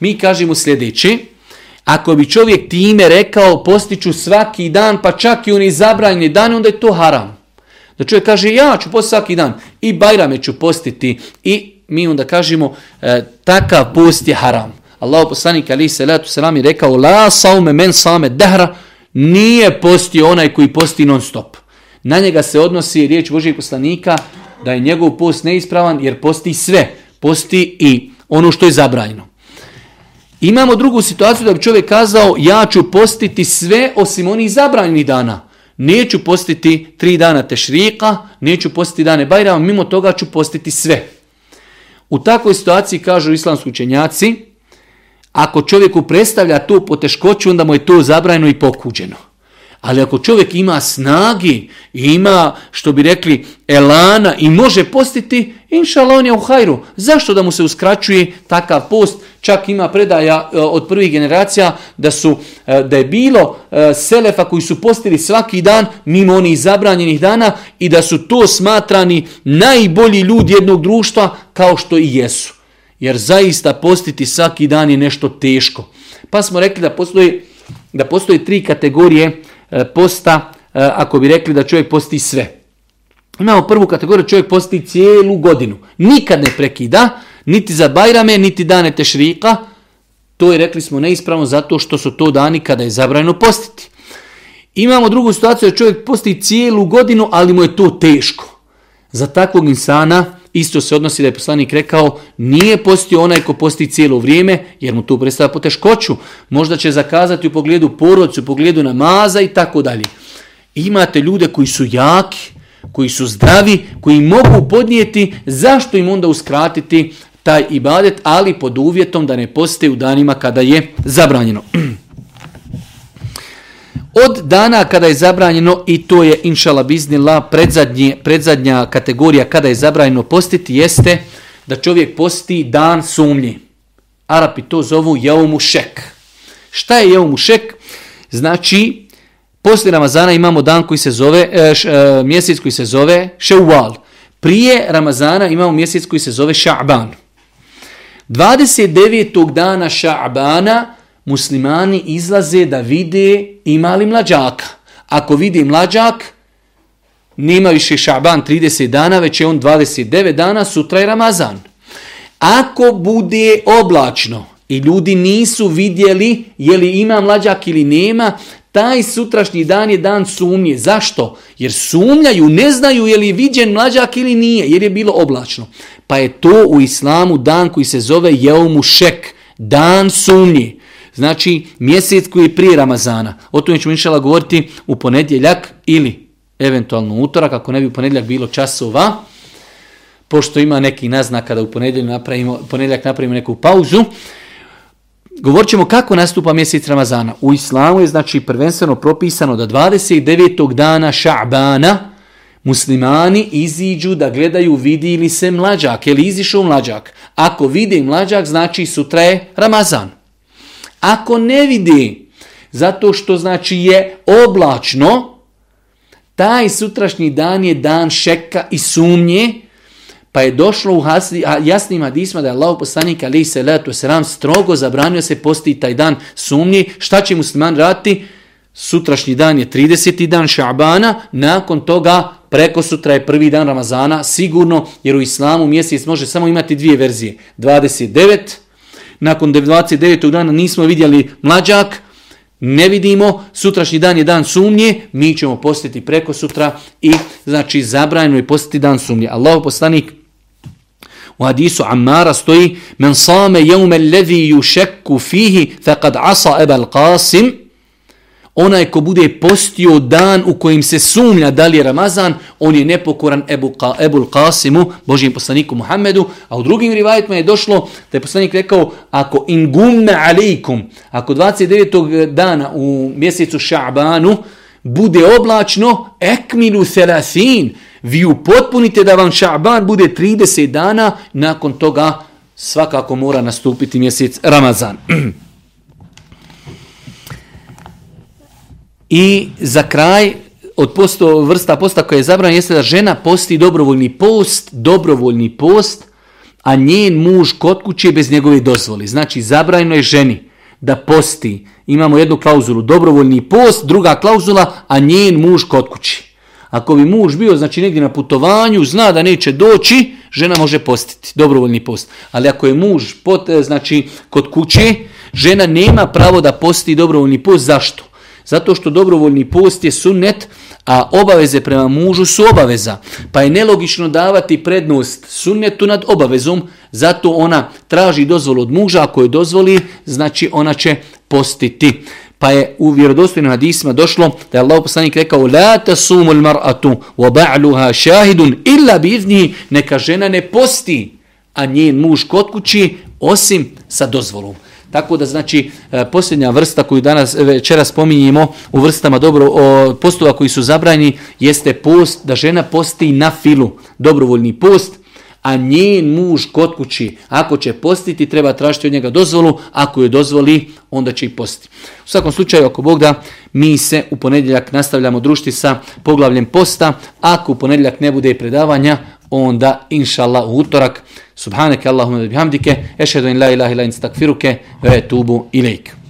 Mi kažemo sljedeće, ako bi čovjek time rekao postiću svaki dan pa čak i oni zabranjeni dan, onda je to haram. Da čovjek kaže ja ću postiti svaki dan i Bajrame ću postiti i mi onda kažemo e, takav post je haram. Allah poslanik ali se letu selam je rekao la saume men same dehra nije postio onaj koji posti non stop. Na njega se odnosi riječ Božijeg poslanika da je njegov post neispravan jer posti sve. Posti i ono što je zabranjeno. Imamo drugu situaciju da bi čovjek kazao ja ću postiti sve osim onih zabranjenih dana. Neću postiti tri dana tešrika, neću postiti dane bajrama, mimo toga ću postiti sve. U takvoj situaciji kažu islamski učenjaci, ako čovjeku predstavlja tu poteškoću, onda mu je to zabrajeno i pokuđeno. Ali ako čovjek ima snagi ima, što bi rekli, elana i može postiti, inša on je u hajru. Zašto da mu se uskraćuje takav post? Čak ima predaja e, od prvih generacija da su e, da je bilo e, selefa koji su postili svaki dan mimo onih zabranjenih dana i da su to smatrani najbolji ljudi jednog društva kao što i jesu. Jer zaista postiti svaki dan je nešto teško. Pa smo rekli da postoji, da postoji tri kategorije E, posta, e, ako bi rekli da čovjek posti sve. Imamo prvu kategoriju, čovjek posti cijelu godinu. Nikad ne prekida, niti za Bajrame, niti dane Tešrika. To je, rekli smo, neispravno zato što su to dani kada je zabranjeno postiti. Imamo drugu situaciju, da čovjek posti cijelu godinu, ali mu je to teško. Za takvog insana Isto se odnosi da je poslanik rekao, nije postio onaj ko posti cijelo vrijeme, jer mu tu predstavlja poteškoću. Možda će zakazati u pogledu porodcu, u pogledu namaza i tako dalje. Imate ljude koji su jaki, koji su zdravi, koji mogu podnijeti, zašto im onda uskratiti taj ibadet, ali pod uvjetom da ne poste u danima kada je zabranjeno. Od dana kada je zabranjeno, i to je inšala biznila, predzadnje, predzadnja kategorija kada je zabranjeno postiti, jeste da čovjek posti dan sumnji. Arapi to zovu jeumu šek. Šta je jeumu šek? Znači, poslije Ramazana imamo dan koji se zove, e, š, e, mjesec koji se zove Šeuval. Prije Ramazana imamo mjesec koji se zove Ša'ban. 29. dana Ša'bana muslimani izlaze da vide ima li mlađaka. Ako vidi mlađak, nema više šaban 30 dana, već je on 29 dana, sutra je Ramazan. Ako bude oblačno i ljudi nisu vidjeli je li ima mlađak ili nema, taj sutrašnji dan je dan sumnje. Zašto? Jer sumnjaju, ne znaju je li viđen mlađak ili nije, jer je bilo oblačno. Pa je to u islamu dan koji se zove Jeumu Šek, dan sumnje. Znači mjesec koji je prije Ramazana. O tome ćemo inšala govoriti u ponedjeljak ili eventualno utorak, ako ne bi u ponedjeljak bilo časova, pošto ima neki naznaka da u ponedjeljak napravimo, ponedjeljak napravimo neku pauzu. Govorit ćemo kako nastupa mjesec Ramazana. U islamu je znači prvenstveno propisano da 29. dana Ša'bana muslimani iziđu da gledaju vidi li se mlađak, je li izišao mlađak. Ako vide mlađak, znači sutra je Ramazan. Ako ne vidi, zato što znači je oblačno, taj sutrašnji dan je dan šeka i sumnje, pa je došlo u jasnim hadisma da je Allah poslanik ali se letu selam strogo zabranio se posti taj dan sumnje. Šta će musliman raditi? Sutrašnji dan je 30. dan Ša'bana, nakon toga preko sutra je prvi dan Ramazana, sigurno, jer u islamu mjesec može samo imati dvije verzije. 29, nakon 29. dana nismo vidjeli mlađak, ne vidimo, sutrašnji dan je dan sumnje, mi ćemo postiti preko sutra i znači zabranjeno je postiti dan sumnje. Allahu poslanik u hadisu Ammara stoji men same jeume levi yušekku fihi faqad asa ebal qasim onaj ko bude postio dan u kojim se sumnja da li je Ramazan, on je nepokoran Ebu, Ebul Qasimu, Božijem poslaniku Muhammedu, a u drugim rivajetima je došlo da je poslanik rekao, ako in gumme alikum, ako 29. dana u mjesecu Ša'banu bude oblačno, ekmilu selasin, vi upotpunite da vam Ša'ban bude 30 dana, nakon toga svakako mora nastupiti mjesec Ramazan. I za kraj, od posto, vrsta posta koja je zabrana, jeste da žena posti dobrovoljni post, dobrovoljni post, a njen muž kod kuće bez njegove dozvoli. Znači, zabrajno je ženi da posti. Imamo jednu klauzulu, dobrovoljni post, druga klauzula, a njen muž kod kuće. Ako bi muž bio znači negdje na putovanju, zna da neće doći, žena može postiti dobrovoljni post. Ali ako je muž pot, e, znači kod kuće, žena nema pravo da posti dobrovoljni post. Zašto? Zato što dobrovoljni post je sunnet, a obaveze prema mužu su obaveza. Pa je nelogično davati prednost sunnetu nad obavezom, zato ona traži dozvolu od muža, ako je dozvoli, znači ona će postiti. Pa je u vjerodostojnim hadisima došlo da je Allah poslanik rekao La tasumu mar'atu wa ba'luha šahidun illa bi neka žena ne posti, a njen muž kod kući osim sa dozvolom. Tako da znači e, posljednja vrsta koju danas e, večera spominjemo u vrstama dobro o, postova koji su zabranjeni jeste post da žena posti na filu, dobrovoljni post, a njen muž kod kući, ako će postiti, treba tražiti od njega dozvolu, ako je dozvoli, onda će i postiti. U svakom slučaju, ako Bog da, mi se u ponedjeljak nastavljamo društi sa poglavljem posta, ako u ponedjeljak ne bude predavanja, onda inša u utorak. Subhaneke Allahumma bihamdike, ešhedu in la ilaha illa in stakfiruke, ve etubu ilaik.